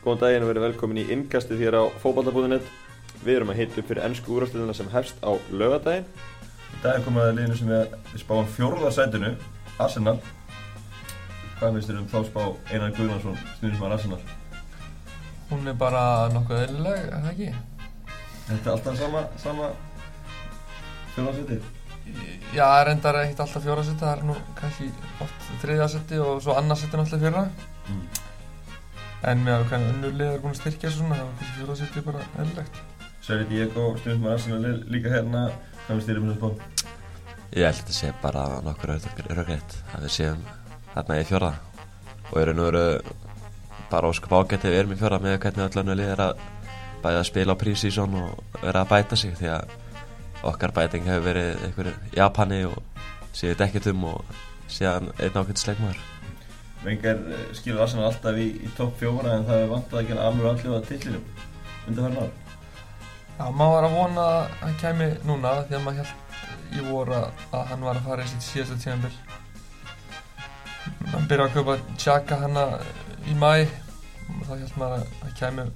Góðan daginn og verið velkomin í innkastið hér á fókbaltabúðinett. Við erum að hita upp fyrir ennsku úrástöðuna sem hefst á lögadaginn. Í dag er komið að liðinu sem við, við spáum fjórðarsætinu, Arsenal. Hvað finnst þér um þá spá Einar Guðnarsson, snýðismar Arsenal? Hún er bara nokkuð eðlileg, er það ekki? Þetta er alltaf sama, sama fjórðarsæti. Já, reyndar ekkert alltaf fjórasetti, það er nú kannski oft þriðasetti og svo annarsetti náttúrulega fyrra. Mm. En með að hvernig önnur lið er búin að styrkja svona, þá er kannski fjórasetti bara eðlilegt. Sverri Diego, snýðismar Arsenal er líka hérna. Hvað finnst þér um þessu spá? Ég held að þetta sé bara nokkur örugreitt að við séum þarna í fjóra og eru nú eru bara óskup ágætti við erum í fjóra með hvernig öll önnu lið er að bæða að spila á prísísón og vera að bæta sig því að okkar bæting hefur verið einhverju Japani og séu dekketum og síðan einn ákveðt sleikmaður Vengar eh, skilur Arsenal alltaf í, í topp fjóra en það er vantað að gera alveg allir á tillinum undanferðin ár. Já, maður var að vona að hann kæmi núna því að maður held í voru að hann var að fara í sitt síðasta tímanbill. Hann byrjaði að kaupa tjaka hanna í mæ og þá held maður að hann kæmi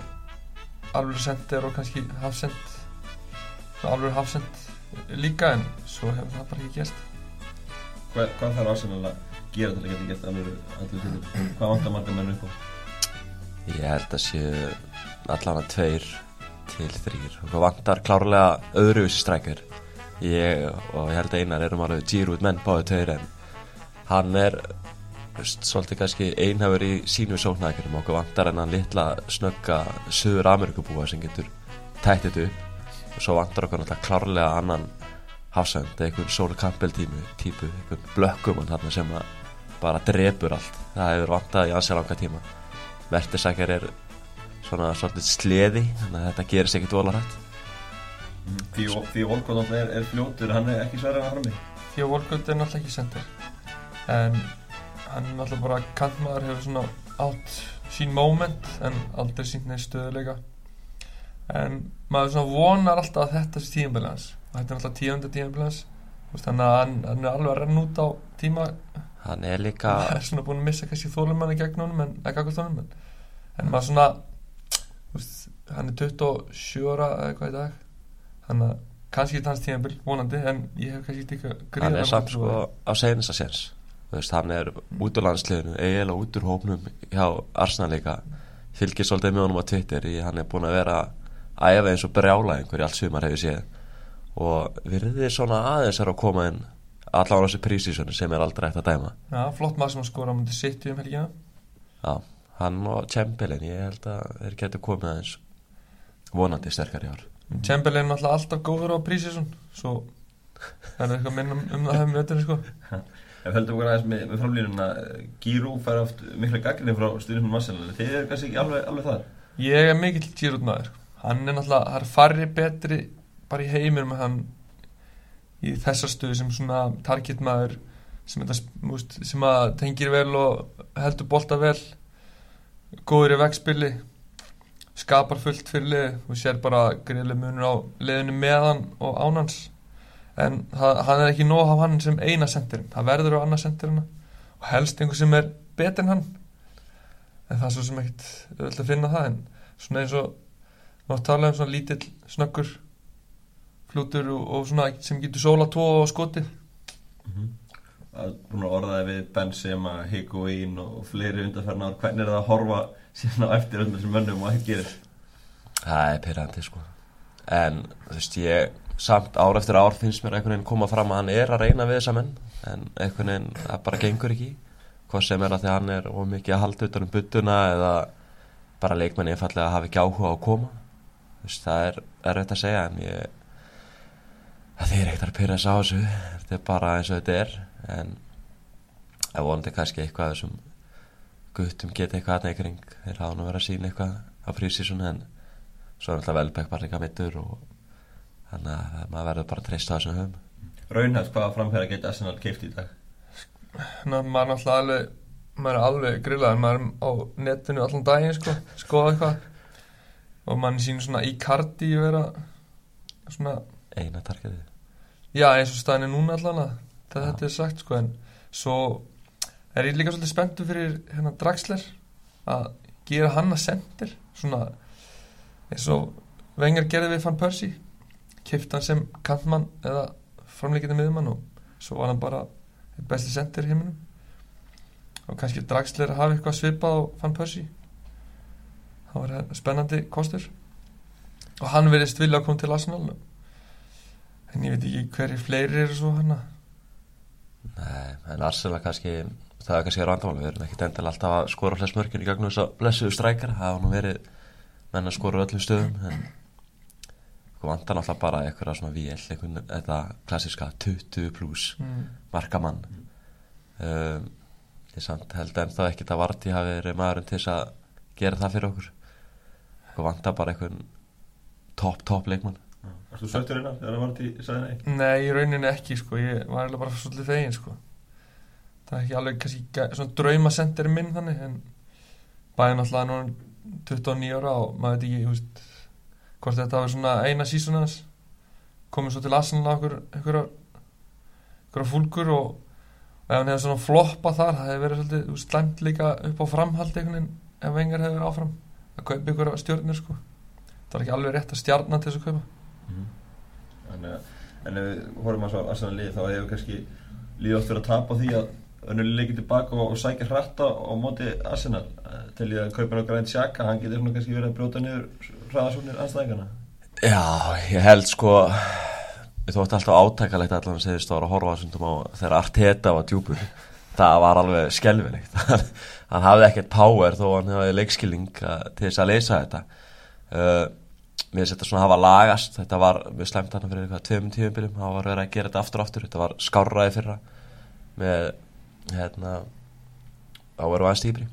alveg sendir og kannski hafsend, alveg hafsend líka en svo hefur það bara ekki gæst. Hvað, hvað þarf Arsenal að gera til að geta gett alveg allir tillinum? Hvað vantar marga menn upp á? Ég held að séu allan að tveir til þrýr og það vantar klárlega öðruvísi strækjar ég og ég held að einar erum alveg dýr út menn báðu tveir en hann er svolítið kannski einhafur í sínu sóknækjurum okkur vantar en hann litla snögga söður Amerikabúa sem getur tættið upp og svo vantar okkur náttúrulega klárlega annan hafsend, einhvern Sóli Campbell tímu, típu, einhvern blökkum hann sem að bara drepur allt. Það hefur vantað í ansið langa tíma. Mertisækjar er svona svolítið sleði þannig að þetta gerist ekkit volarætt Því, því Volkot er, er fljótur, hann er ekki sverðan að harmi. Því að Volkut er náttúrulega ekki sendir en hann er náttúrulega bara kantmaður hefur svona átt sín moment en aldrei sínt neði stöðuleika en maður svona vonar alltaf að þetta sé tíðanbili hans. Og þetta er alltaf tíðandi tíðanbili hans. Þannig að hann, hann er alveg að renna út á tíma hann er líka hann er svona búin að missa kannski þólumanni gegn honum en honum en, en maður svona veist, hann er 27 ára eða eitthvað í dag. Að kannski er þetta hans tíðanbili vonandi en ég hef kannski ekki hann gríðarlega er samt sko á á seginasta séns hann er út úr landsliðinu eiginlega út úr hópnum hjá Arsenal líka. Fylgir svolítið með honum á Twitter í hann er búin að vera að æfa eins og brjála einhverju allt sumar hefur séð. Og virðið svona aðeins að koma inn allan á þessu prísísonu sem er aldrei eftir að dæma Já, flott maður sem að skora á mútið sitt um helgina Já, hann og Chamberlain ég held að þeir getur komið aðeins vonandi sterkar í ár Chamberlain er alltaf góður á prísísun svo er það eitthvað minna um, það hefum við sko. Ef höldum okkur aðeins með, með framlýnuna, Gírú fær oft mikla gaggrinni frá styrnum Marcel, þið eru kannski ekki alveg, alveg þar. Ég er mikill Giroud maður hann er náttúrulega, það er farri betri bara í heimir með hann í þessa stöðu sem svona target maður sem, múst, sem að tengir vel og heldur bolta vel góður í vegspili skapar fullt fyrir lið og sér bara greiðlega munur á liðinu meðan og ánans en hann er ekki nóg hafa hann sem eina sendirinn, það verður á annað sendirinn og helst einhver sem er betur en hann. En það er svo sem ekkert öll að finna það en svona eins og tala um svona lítill snöggur flútur og, og svona sem getur sóla tvo og skotið. Er búin að orðaði við Benzema, Higuaín og fleiri undarferna ár. Hvernig er það að horfa síðan á eftir öllum þessum mönnum og ekki gerir? Það er pyrrandi sko. En þú veist ég Samt ár eftir ár finnst mér einhvern veginn koma fram að hann er að reyna við þessa menn En einhvern veginn það bara gengur ekki. Hvað sem er að því að hann er ómikið að halda utan um buttuna Eða bara leikmenni einfallega að hafa ekki áhuga á að koma. Þú veist það er, er rétt að segja En ég Það er ekkert að pyrra þess á þessu Þetta er bara eins og þetta er En Það vonandi kannski eitthvað af þessum Guttum geta eitthvað aðeins kring Þeir hafa nú verið að sína eitthvað á prísísunu En svo er alltaf velbæk bara líka mittur og þannig að maður verður bara að treysta þessum höfum Raunhæft hvaða framfæra geta Arsenal keift í dag? Ná, maður er náttúrulega alveg maður er alveg grillaður, maður er á netinu allan daginn sko, skoða eitthvað og mann sín svona í kardi vera svona, eina targetið já eins og staðin er núna allan að þetta er sagt sko en svo er ég líka svolítið spenntu fyrir hérna Draxler að gera hann að sendir svona eins og Vengar gerði við Van Persie kipta hann sem kantmann eða framleikindi miðumann og svo var hann bara besti sendir heiminum. Og kannski Draxler að hafa eitthvað svipað á Van Persie. Það var spennandi kostur. Og hann verðist vilja að koma til Arsenal en ég veit ekki hverju fleiri eru svo hann Nei, en Arsenal kannski það er kannski randamál, við erum ekkert endilega alltaf að skora flest mörkin í gegnum þess að blessuðu strækara það hafa nú verið menn að skora öllum stöðum en vantar náttúrulega bara eitthvað svona vél þetta klassiska 20 pluss mm. markamann. Um, ég samt held en þá ekki það Varti hafi verið maðurinn til þess að gera það fyrir okkur. Vantar bara einhvern topp, topp leikmann Varst þú söktur innan þegar það var til sagði nei? Í rauninni ekki sko, ég var eiginlega bara svolítið fegin sko. Það er ekki alveg kannski svona draumasenderi minn þannig en bæði náttúrulega núna 29 ára og maður veit ekki, veist hvort þetta var svona eina sísón hans. Komið svo til Arsenal á okkur einhverja einhverja fúlgur og, ef hann hefði svona floppa þar það hefði verið svolítið veist, slæmt líka upp á framhald einhvern veginn ef vengar hefði verið áfram að kaupa einhverja stjórnir sko. Það var ekki alveg rétt að stjarna til þess að kaupa Þannig að en ef við horfum að svo Arsenal lið þá hefur kannski líð oft verið að tapa á því að önnur lið leikir tilbaka og, og sækja hratta á móti Arsenal. Eh, til ég að kaupa ná grænt sjaka hann getur kannski verið að brjóta niður hraðasóknir anstæðingana Já, ég held sko Þú ætti alltaf átækalegt allan að segja stóra að horfa sundum á þegar Arteta var djúpur. Það var alveg skelvilegt hann, hafði ekkert power þó hann hefði leikskilning til þess að leysa þetta. Uh, mér finnst þetta svona hafa lagast. Þetta var, við slæmt hann fyrir eitthvað tveimum tíumbilum, það var verið að gera þetta aftur og aftur. Þetta var skárraði fyrra. Með hérna á veru aðeins dýbri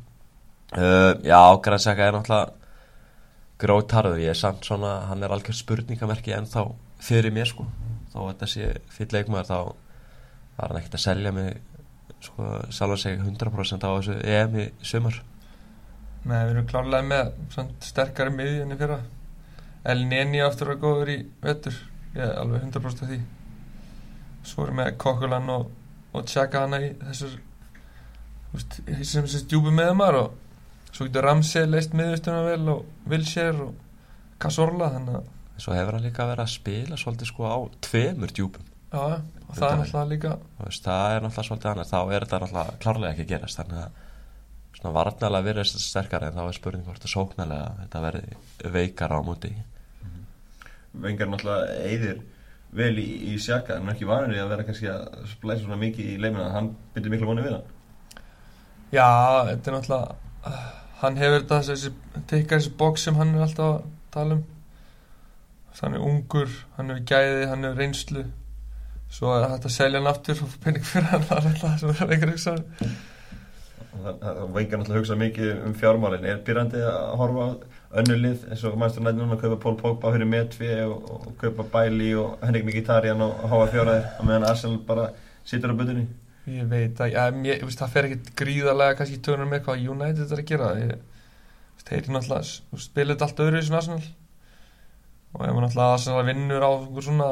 uh, Já, Grænsaka er náttúrulega grótarður, ég er samt svona hann er algjör spurningamerki en þá fyrir mér sko, þá þetta sé fyrir leikmaður þá var hann ekkert að selja mig sko, að segja 100% á þessu EM í sumar. Nei, við erum klárlega með sterkari miði enn í fyrra El Neni aftur að góður í vettur ég er alveg 100% af því. Svo erum við Kokkulan og, og Tjaka hana í þessar í sem þessi djúpi meðumar og svo getur Ramsey leist miðustuna vel og Vilsjær og Cazorla þannig að svo hefur hann líka verið að spila svolítið sko á tveimur djúpum. Já, og það er náttúrulega líka veist, það er náttúrulega svolítið annað. Þá er þetta náttúrulega klárlega ekki að gerast þannig að svona varnalega verið þetta sterkari en þá er spurning hvort að sóknarlega þetta verði veikar á múti Vengar náttúrulega eyðir vel í, í sjaka en hann er ekki vanur í að vera kannski að splæsa svona mikið í leimina hann byrði miklu vonið við hann? Já, þetta er náttúrulega uh, hann hefur þetta þessi, teikar þessi box sem hann er alltaf að tala um. Hann er ungur, hann hefur gæði hann hefur reynslu. Svo er þetta að selja hann aftur og fá penning fyrir hann það er alltaf það sem er einhver og Vengar náttúrulega hugsa mikið um fjármálin. Er pyrrandi að horfa á önnur lið eins og mæstur nætti núna að kaupa Pól Pogba fyrir metfi og, og kaupa Bæli og Henrik Mkhitaryan og háa fjóraðir að meðan Arsenal bara situr á butunni ég veit að, að mér, ég veist, það fer ekkit gríðarlega kannski í tönur með hvað United er að gera. Ég, þeir eru náttúrulega þetta allt öðru svona Arsenal. Og ef maður náttúrulega Arsenal vinnur á svona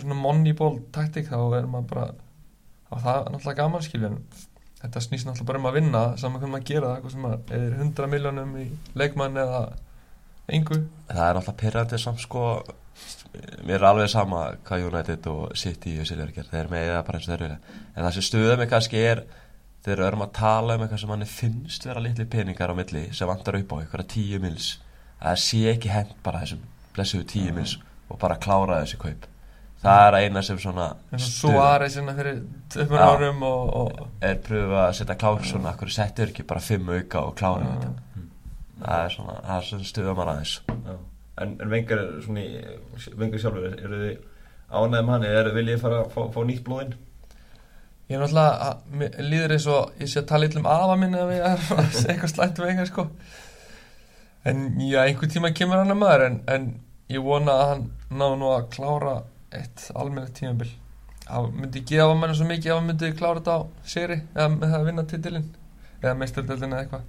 svona moneyball taktik þá er maður bara þá er það náttúrulega gaman skilja en þetta snýst náttúrulega bara um að vinna saman hvernig maður gera það eða 100 miljónum í leikmann eða engu. Það er náttúrulega pyrrandi samt sko. Mér er alveg sama hvað United og City og Silver ger, þeir með eða bara eins og þeir vilja. En það sem stuða mig kannski er þeir eru erum að tala um eitthvað sem manni finnst vera litli peningar á milli sem vantar upp á eitthvað tíu mils. Að það sé ekki hend bara þessum blessuðu tíu mils og bara klára þessi kaup það er eina sem svona stuðar. Suárez hérna fyrir töfum árum og, og er pröfu að setja klársun akkur settur ekki bara fimm auka og klára Já. þetta? Það er svona, það er svona stuða mann aðeins. Já. en, en Vengar er svona í- Vengar sjálfur, er- eru þið ánægð með hann? Eða eru viljið fara að fá, fá nýtt blóðinn Ég er náttúrulega, líður eins og ég sé að tala illum afa minn ef ég er að segja eitthvað slæmt um einhver sko. En já, einhver tíma kemur hann að maður en, en ég vona að hann ná nú að klára eitt almennilegt tímabil. Það myndi gefa manni svo mikið ef hann myndi klára þetta á séri eða með það að vinna titilinn eða meistardeldin eða eitthvað.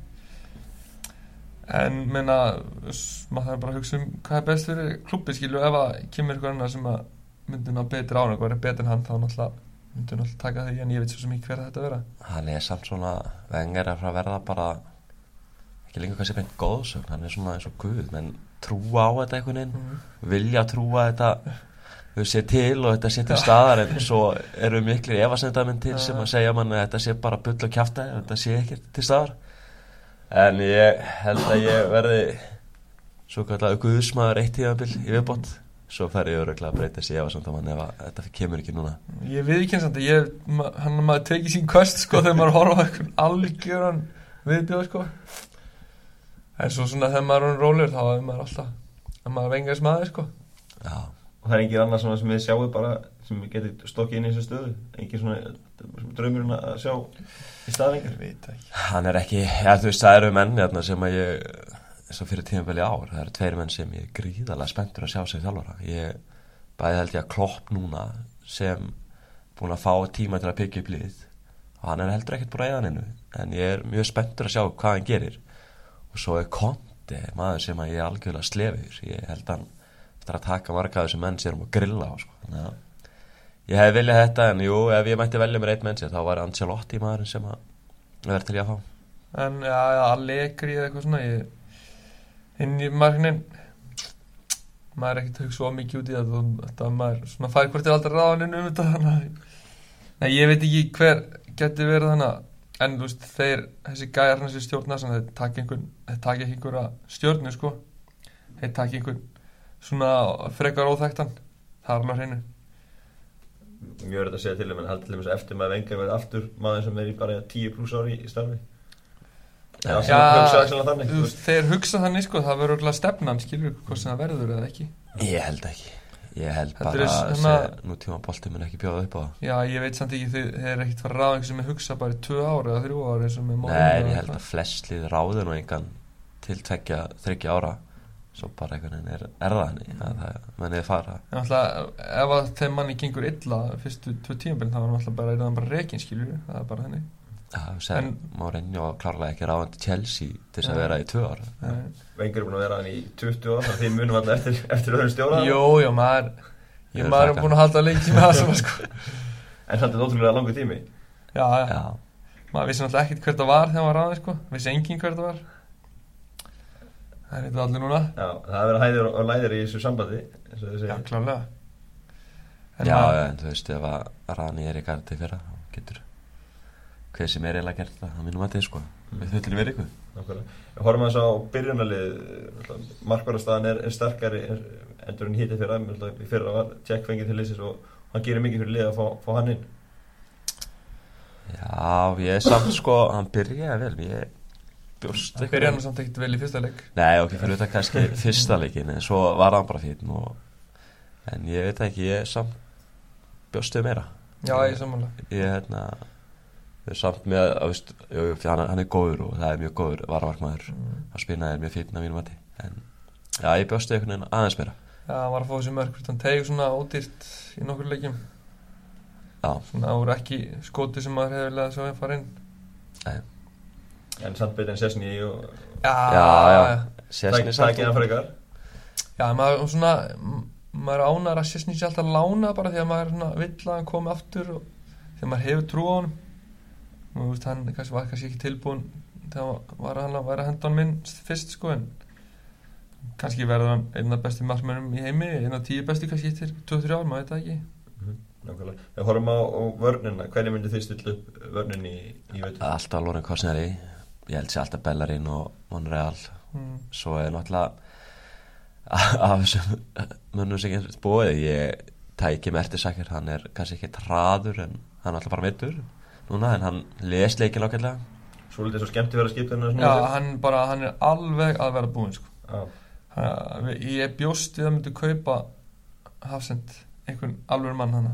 En menna maður þarf bara að hugsa um hvað er best fyrir klubbi skilu ef að kemur eitthvað annar sem að myndi ná betri án eitthvað er betur en hann þá náttúrulega myndi náttúrulega taka því en ég veit svo sem ekki hver þetta vera hann er samt svona vengar að að verða bara ekki lengur kannski beint góðsögn hann er svona eins og guð, menn trúa á þetta einhvern veginn, Mhm. vilja trúa að þetta þau sé til og þetta sé til staðar en svo eru miklir efasendamenn til sem að segja mann að þetta sé bara bull og kjafta þetta sé ekki til staðar. En ég held að ég verði svo kallar guðsmaður eitt tíðanbill í viðbót. Svo fer ég öruglega að breyta sér efasendamann ef að þetta kemur ekki núna. Ég við ekki eins og ma, hann maður tekið sín köst sko þegar maður horfa eitthvað algjöran viðbjóð sko. En svo svona þegar maður er rólur þá er maður alltaf að maður vengar smaður sko. Já, og það er engin annað svona sem við sjáum bara sem við getum stokkið inn í þessu stöðu. Engin svona draumurinn að sjá í ekki. Hann er ekki ja, þú veist það eru menn hérna, sem að ég eins og fyrir tímanbili ár það eru tveir menn sem ég er gríðarlega spenntur að sjá sig þjálfara. Ég bæði held ég að klopp núna sem búin að fá tíma til að byggja upp lið og hann er heldur ekkert búin að eða hennu en ég er mjög spenntur að sjá hvað hann gerir. Og svo er Conte maður sem að ég er algjörlega slefur ég held hann eftir að taka af þessum menn sér um að grilla á sko. þannig að ég hef viljað þetta en jú, ef ég mætti velja mér eitt menn sér þá var Ancelotti maðurinn sem að verður til ég að fá. En já, Allegri eða eitthvað svona ég, inn í margnin maður er ekkert að hugsa svo mikið út í og þetta maður svona fær hvort er aldrei ráðaninn um þetta þannig að Nei, ég veit ekki hver geti verið þannig að- en þú veist, þeir, þessi gæjar hans í stjórna sem þeir taka einhvern þeir taka ekki einhverja stjórnu sko. Þeir taka einhvern svona frekar óþægtan það er alveg á hreinu mjög verið að segja til þeim en haldið til þeim eftir maður vengar verið aftur maður sem er í bara 10 pluss ári í starfi. Já. Sem hugsa þannig þú þeir hugsa þannig sko það verður örugglega stefnan skilur hvort sem það verður eða ekki. Ég held ekki. Ég held Þetta bara er að svona- se- nútíma bolti mun ekki bjóða upp á það. Já, ég veit samt ekki þeir, eru ekkert fara að ráða einhver sem er hugsa bara í tvö ári eða þrjú ári eins og með Mourinho Nei, en ég held að flest lið ráður nú engan til tvekja, þryggja ára svo bara einhvern veginn er, er það henni að það mennið fara. En alltaf, ef að þeim manni gengur illa fyrstu tvö tímabili þá var hann alltaf bara, er það bara rekin skilur það er bara henni Já, sem En- Mourinho klárlega ekki ráðandi Chelsea til þess að vera í tvö ára vengar er búin að vera hann í 20 ára þið munum alltaf eftir, eftir öðrum stjóra. Jó, já, maður Ég maður er búin að halda leiki með það sko. En samt er þetta ótrúlega langur tími. Já, já, Já, maður vissi náttúrulega ekkert hvert það var þegar maður ráði sko, vissi engin hvert það var Það er eitthvað allir núna. Já, það er verið hæðir og læðir í þessu sambandi eins og þið Já, klálega En já maður- en þú veist ef að Rani er í gardi fyrra þá getur hver sem er eiginlega gert það að mínum að þið sko við þullir verið ykkur. Nákvæmlega. Við horfum að þess á byrjunarlið markvarastæðan er, er sterkari endur en hítið fyrra. Í fyrra var Jack fengið til liðsins og hann gerir mikið fyrir lið að fá, fá hann inn. Já, ég er samt sko, hann byrjaði vel. Ég bjóst. Það byrja hann samt ekkert vel í fyrsta leik. Nei, ok, fyrir þetta kannski fyrsta leikin en svo var hann bara fín og, en ég veit ekki, ég samt bjóst við meira. Já, ég ég hérna ég er samt með, að veist, jú, hann, hann er góður og það er mjög góður varvarkmaður Mm. að spina er mjög fín að mínum mati en já, ég bjóst við einhvern veginn aðeins meira. Já, hann var að fá þessi mörg hann tegið svona ódýrt í nokkur leikjum. Já, svona það voru ekki skoti sem maður hefði viljað að sjá en samt betur en Sessni og Já, Já, já. tak- Sessni takið hann frekar Já, maður svona maður ánar að sérstni sér alltaf lána bara því að maður svona vill að hann komi aftur og þegar maður hefur trú á honum og þú veist, hann kannski var kannski ekki tilbúin þegar var hann að vera hendan minn fyrst sko en kannski verður hann einn af bestu markmennum í heimi einn af tíu bestu kannski eftir 2-3 ár, maður veit það ekki Nákvæmlega. Við horfum á, á vörnina hvernig myndi þið stilla upp vörnin í, í veitur? alltaf Loren Korsneri ég held sér alltaf Bellerín og Monreal mm. svo er náttúrulega af þessum mönnum sem getur búið ég tæki Mertisakir, hann er kannski ekki traður en hann er alltaf bara mittur núna en hann les leikil ákveðlega Svolítið svo skemmti vera skiptinu Já, hann bara, hann er alveg að vera búinn sko. Já. Hann- ég bjóst við að myndi kaupa Hafsend, einhvern alveg mann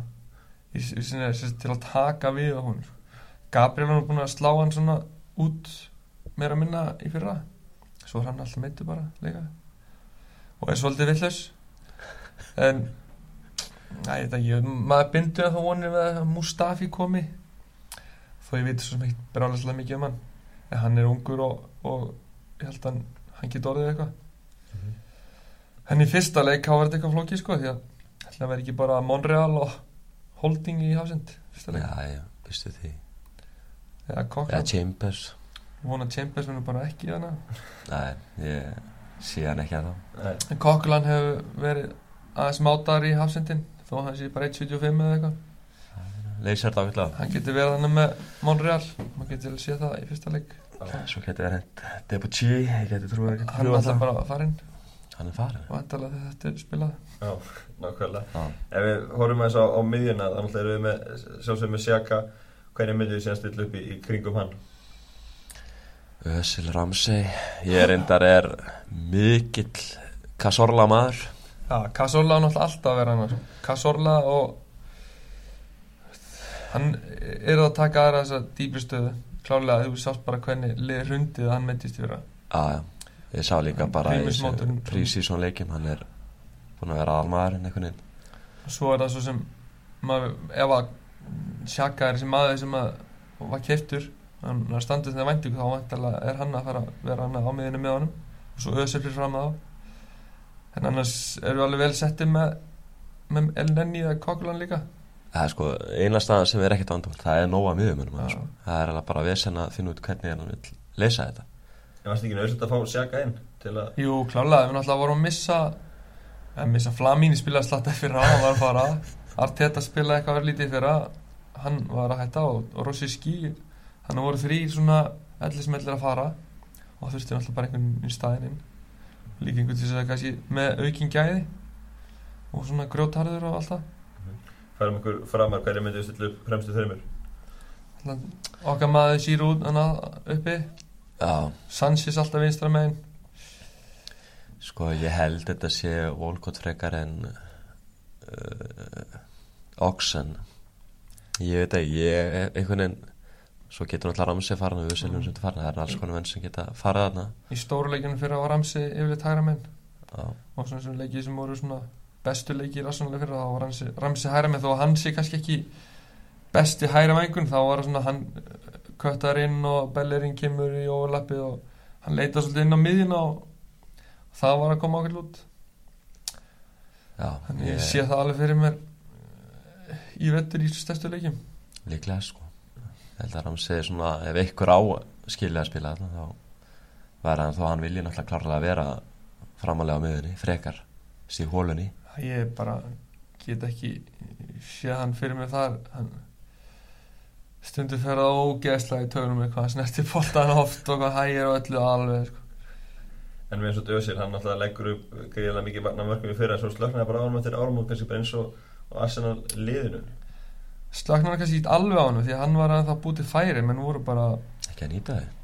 í, í sagt til að taka við á hún Gabriel hann er búin að slá hann svona út meira að minna í fyrra. Svo er hann alltaf meittu bara leika og er svolítið villaus en næ, ekki, maður bindur að það vonir að Mustafi komi. Þó ég veit svo sem ekki brálega mikið um hann. En hann er ungur og, og ég held að hann, hann geti orðið eitthvað. En í fyrsta leik þá var þetta eitthvað flókið sko því að það verði ekki bara Monreal og Holding í Hafsend fyrsta leik. Já, já, býstu því. Cochran Chambers vona Chambers verður bara ekki í hana. Nei, ég sé hann ekki að þá Nei, en Coquelin hefur verið aðeins mátar í hafsendin þó hann sé bara 1.75 eða eitthvað. Leysar þetta ákveðlega hann getur verið hann með Monreal maður getur séð það í fyrsta leik. Svo getur það hent Debuchy, ég getur trúið að hann er alltaf bara farinn. Hann er farin og endalega þegar þetta er spilað. Já, nákvæmlega. Já. Ef við horfum aðeins á, á miðjuna þannig erum við með, sjálfsögum með Sjaka hvernig myndið við síðan stilla upp í, í kringum hann Ösil Ramsey. Ég reyndar er mikill Kassorla maður. Já, Cazorla á náttúrulega alltaf að vera hann sko. Cazorla og hann er að taka aðra þessa dýpri stöðu. Klárlega þú sást bara hvernig liði hrundið að hann meitist í vera já, ég sá líka Hann bara í prímusmótorinn. prísísón leikjum Hann er búin að vera almaðurinn einhvern veginn. Og svo er það svo sem maður, ef að Sjaka er þessi maður sem að var keiftur hann er standið þegar væntingu þá er hann að fara að vera hann á miðinu með honum. Og svo öðsir fyrir fram að á. En annars erum við alveg vel settið með með Elneni eða Kokulan líka. Það er sko eina staðan sem er ekkert vandamál Það er nóga miðum sko. Það er alveg bara vesen að finna út hvernig hann vil leysa þetta. En varst ekki nöðsett að fá Sjaka inn til að Jú, klálega, við náttúrulega vorum að missa að missa Flamini spilaði slatta fyrir á, hann var að fara Arteta spilaði eitthvað verið lítið fyrir hann var að hætta og, og Rossi Skí hann voru þrý svona ellismellir að fara og þurfti náttúrulega bara einhvern í staðinn inn. Líka einhvern til þess að kannski með aukin gæði og svona grjótarður og allt það. Færum okkur framar hvernig myndið við stilla upp fremstu þreymur Þannig að okkar maður sýr út uppi. Já, Sanchez alltaf vinstra megin. Sko ég held þetta sé Volkot frekar en uh, Oxen. Ég veit ekki, ég einhvern veginn Svo getur náttúrulega Ramsey farin og Usilum sem þetta farin Það er alls konar menn sem geta farið þarna. Í stóruleikinu fyrir á Ramsi yfirleitt hægra megin. Já, og svona sem leikið sem voru svona bestu leikið rassanlega fyrir þá var Ramsi, Ramsi hæra með þó að hann sé kannski ekki besti hæra mængun þá var það svona hann köttar inn og Bellerin kemur í overlappið og hann leita svolítið inn á miðjuna og það var að koma okkur út. Já þannig ég sé það alveg fyrir mér eh, í vettur í stærstu leikjum. Líklega sko Ég held að Ramsey svona Ef ykkur á skilja að spila þarna þá væri hann þó að hann vilji náttúrulega klárlega vera framalega á miðunni, frekar stíð hólunni ég bara get ekki sé hann fyrir mér þar. Hann stundu fer það ógeðslega í tögunum eitthvað hann snerti boltan oft og hvað hægir og öllu alveg sko. En við eins og Dösil, hann alltaf leggur upp greiðilega mikið barna mörgum í fyrra en svo slöknaði bara árum eftir árum og kannski bara eins og, og Arsenal liðinu slaknar hann kannski ekki alveg á hann því að hann var að það bútið færi menn voru bara Ekki að nýta þau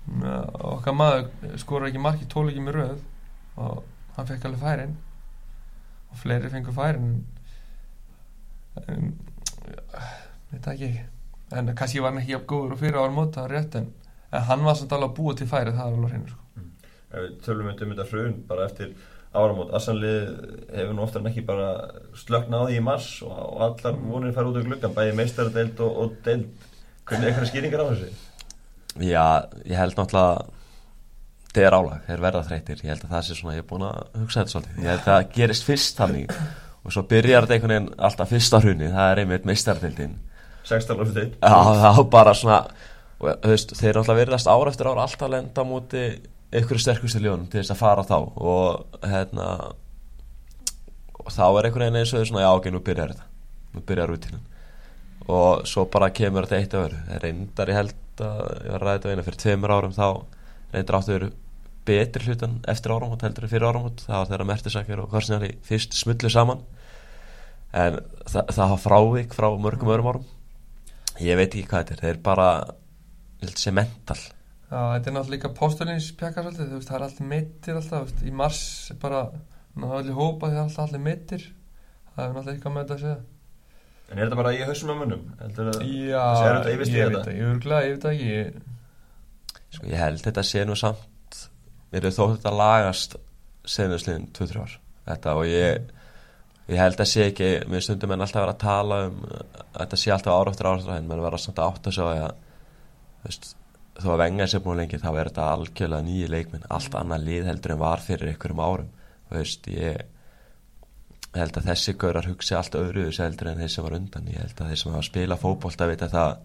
okkar maður skora ekki marki tóli ekki með röð og hann fekk alveg færin. Og fleiri fengur færin en það ekki. En kannski var hann ekki jafn góður og fyrir ára móta rétt en, en hann var samt alveg að búa til færi það er alveg hreinu sko. Ef við tölum um þetta hrun bara eftir áramót. Arsenal lið hefur nú oftar en ekki bara slöknað á því í mars og, og allar vonir fara út á gluggan bæði meistaradeild og, og deild. Hvernig eitthvað skýringar á þessu? Já, ég held náttúrulega er álag, þeir verða þreytir ég held að það sé svona, ég er búin að hugsa þetta svolítið. Ég held að það gerist fyrst þannig og svo byrjar þetta einhvern veginn alltaf fyrsta hrunni það er einmitt meistardildin 16 ára deild. Já, það var bara svona og, veist, þeir náttúrulega verðast ár eftir ár alltaf lenda á móti einhverju sterkustu ljónum til þess að fara þá. Og hérna og þá er einhvern veginn eins og þau svona já ok, nú byrjar þetta, nú byrjar rútínan. Og svo bara kemur þetta eitt að veru reyndar ég held að ég var að ræða þetta eina fyrir tveimur árum þá reyndar áttu veru betri hlutan eftir áramót heldur en fyrir áramót. Það var þeirra Mertisakir og Korsnjali fyrst smullu saman. En það, það hafa frávik frá mörgum öðrum árum. Ég veit ekki hvað þetta er, þeir bara ég að Já, þetta er náttúrulega líka pósturins pjakar svolítið, þú veist, það er allir mittir alltaf, þú veist, í mars er bara, ná, allir hópa því að alltaf allir mittir, það er náttúrulega eitthvað með þetta að segja. En er þetta bara í hausum á munum? Að Já, er í ég veit þetta? það, ég örgulega, ég veit það ekki, ég, Sko ég held þetta sé nú samt Mér er þótt þetta lagast senusliðin 2-3 ár Þetta og ég Ég held að sé ekki Mér stundum en alltaf vera að tala um að Þetta sé alltaf ára eftir ára En menn vera samt að átta því að veist, Þó að venga sér búin lengi Þá er þetta algjörlega nýji leikminn Allt annað lið heldur en var fyrir einhverjum árum Þú veist ég held að þessi gaurar hugsi allt öðru heldur en þeir sem var undan ég held að þeir sem hafa að spila fótbolta vita það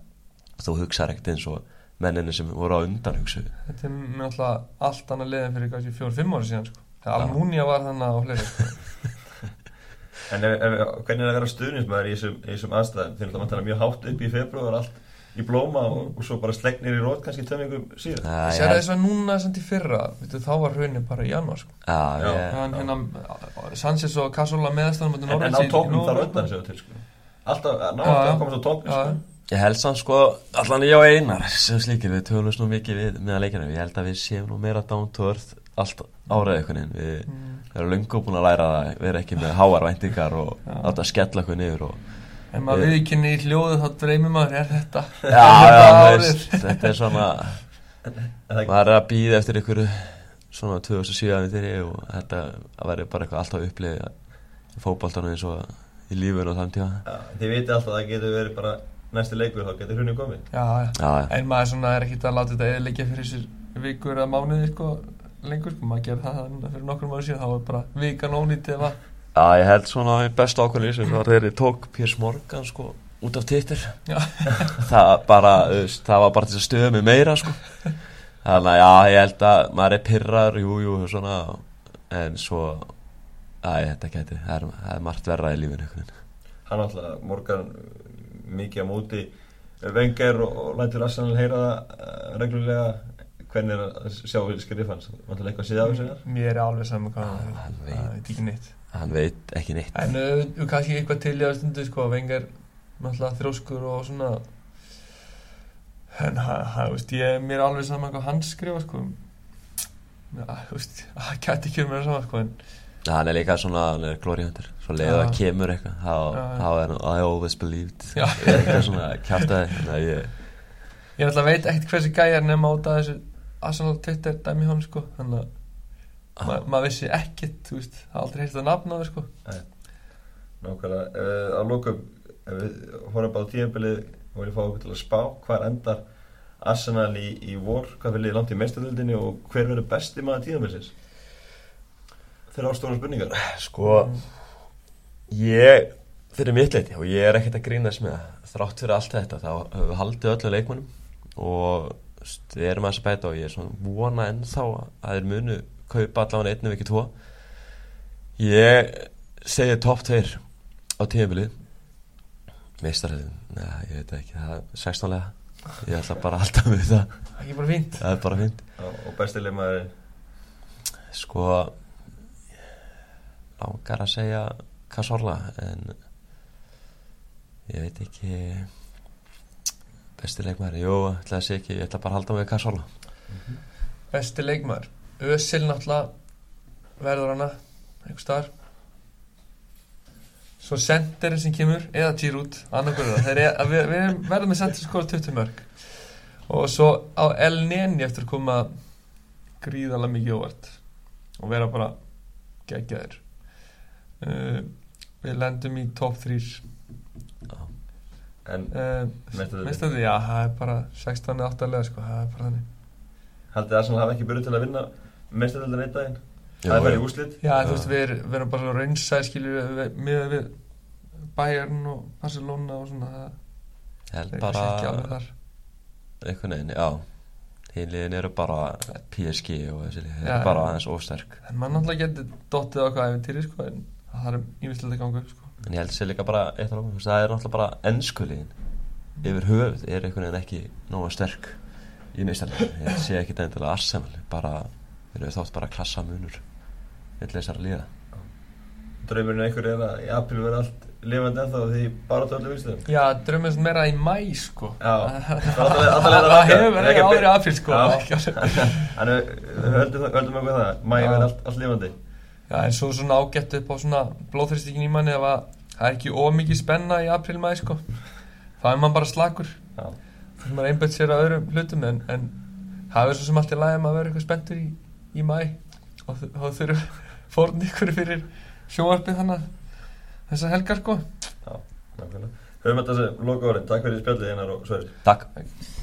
þú hugsaður ekkert eins og menninni sem voru á undan hugsu Þetta er náttúrulega allt annað liðin fyrir kannski fjór-fimm ára síðan sko. Þegar Almúnia var þannig á fleiri sko. En ef, ef, hvernig er að vera stuðnismæður í þessum, í þessum aðstæðum? Þeir náttúrulega mjög hátt upp í februar, allt í blóma og, og svo bara slegnir í rót kannski tömingum síðan. Æ, Sér þess að núna samt í fyrra veitu, þá var raunin bara í januar sko. Já, Já. ég, Hann, hérna, Sanchez og Casola meðastanum En, en á tóknum þarf undan sér til, sko. Alltaf, ná, Já, alltaf já. að komast á tóknum, Já, sko. ég held samt sko allan ég og Einar sem slíkir við tölumst nú mikið við meðan leikina ég held að við séum nú meira down to earth allt einhvern veginn við Mm. erum löngu búin að læra það vera ekki með háar væntingar og að skella okkur niður og En maður Ég- viðkynni í hljóðu þá dreymir maður er þetta já, já, Þetta árið. veist, þetta er svona maður er að býða eftir ykkur svona 2007 aðeins og þetta að vera bara eitthvað alltaf upplið í fótboltanum eins og í lífun og þann tíma Já, Þið viti alltaf að það getur verið bara næsti leikur, þá getur hrunni komið. Já, já já, já, En maður svona er ekkert að láta þetta eðilegja fyrir sér vikur eða mánuði sko lengur sko, maður gerði það fyrir nokkrum ára síðan þá var bara vikan ónýtt eða já, ég held svona að besta ákveðin í þessu var þegar ég tók Piers Morgan sko út af Twitter Já. það bara, það var bara til að stöða mig meira sko þannig að já, ég held að maður er pyrrar, jú, jú, svona en svo að þetta geti, það er, það er margt verra í lífinu. Hann alltaf, Morgan, mikið á móti vengar og, og lætur Arsenal heyra það uh, reglulega. Hvernig er að sjá við skrif hans? Vantar eitthvað að síða af þessu þar? mér er alveg saman hvað það hann er ekki neitt hann veit ekki neitt. En uh, kannski eitthvað til í að stundu sko vengar náttúrulega þrjóskur og svona. En ha, veist, ég, mér er alveg saman hvað hann skrifa sko. Það gæti ekki mér saman sko en Já, hann er líka svona, hann er glóriðhundur Svo leiður Já. það kemur eitthvað þá, þá er hann, I always believed. Eitthvað svona að ég ég náttúrulega veit ekkert hversi gæjar nema út af þessu Arsenal Twitter dæmi honum sko þannig að ma maður vissi ekkert, þú veist, aldrei heilt að nafna það sko. Nákvæmlega, uh, að lókum, ef við horfum bara á tíðanbilið og viljum fá okkur til að spá, hvar endar Arsenal í, í vor, hvað vil liði langt í meistaröldinni og hver verður besti maður tíðanbilsins? Þeir ástóra spurningar. Sko Ég Fyrir mitt leiti og ég er ekkert að grínast með það. Þrátt fyrir allt þetta þá höfum við haldið öllu leikmannum og við erum að bæta og ég er svona vona ennþá að þeir munu kaupa allavega einu vikið tvo. Ég segi topp tveir á tíðanbilið Meistarhæðin, neða, ég veit ekki. Það er 16 lega Ég ætla bara halda með það. Það er ekki bara fínt. Það er bara fint og besti liði maður Sko langar að segja Cazorla en ég veit ekki. Besti leikmaður, jú, ætla að segja ekki. Ég ætla bara að halda með Cazorla besti leikmaður Ösil náttúrulega verður hana einhver staðar. Svo senderinn sem kemur eða Giroud, annarkur það. Þeir eru- við, við verðum með sender skora 20 mörg og svo á El Neni eftir að koma gríðalega mikið óvart og vera bara geggjaður uh, við lendum í top 3 En uh, Meistaradeildin. meistandi, já, það er bara 16 8 lega sko, það er bara þannig. Haldið Arsenal hafa ekki byrjuð til að vinna meistaröldin einn daginn? Það er bara í jú. úslit? Já, þú veist, við erum, við erum bara raunsæð skilur við, með við Bayern og Barcelona og svona það er bara ekki alveg þar einhvern veginn, já hinliðin eru bara PSG og þessi lið, þeir Já, eru bara já. aðeins ósterk en mann náttúrulega getur dottið á hvað æfintýri sko, en það að ganga upp sko. en ég held sér líka bara eitt af lókum það er náttúrulega bara ennskuliðin yfir höfuð er einhvern veginn ekki nóga sterk í meistarlega ég sé ekki endilega Arsenal bara, þeir eru þátt bara klassa munur vill þessar liða Draumurinn einhver er að í april verða allt lifandi ennþá því bara tölum vinstum. Já, drömmist meira í mæ sko Já, það það er alltaf leið að það hefur verið áður í apríl sko Já. Þannig við höldum, höldum okkur það, Já. verða allt, allt lifandi. Já, en svo svona ágætt upp á svona blóðþristingin í manni ef að það er ekki ómikið spenna í apríl mæ sko þá er mann bara slakur Já. þannig maður einbætt sér að öðrum hlutum en, en það er svo sem allt í lagi að vera eitthvað spenntur í, í mæ og þá þurfum fórn ykkur fyrir sjóarpið þannig þessar helgar sko Nákvæmlega. Höfum þetta sem loka orðin, takk fyrir spjallið einar og. Takk Takk.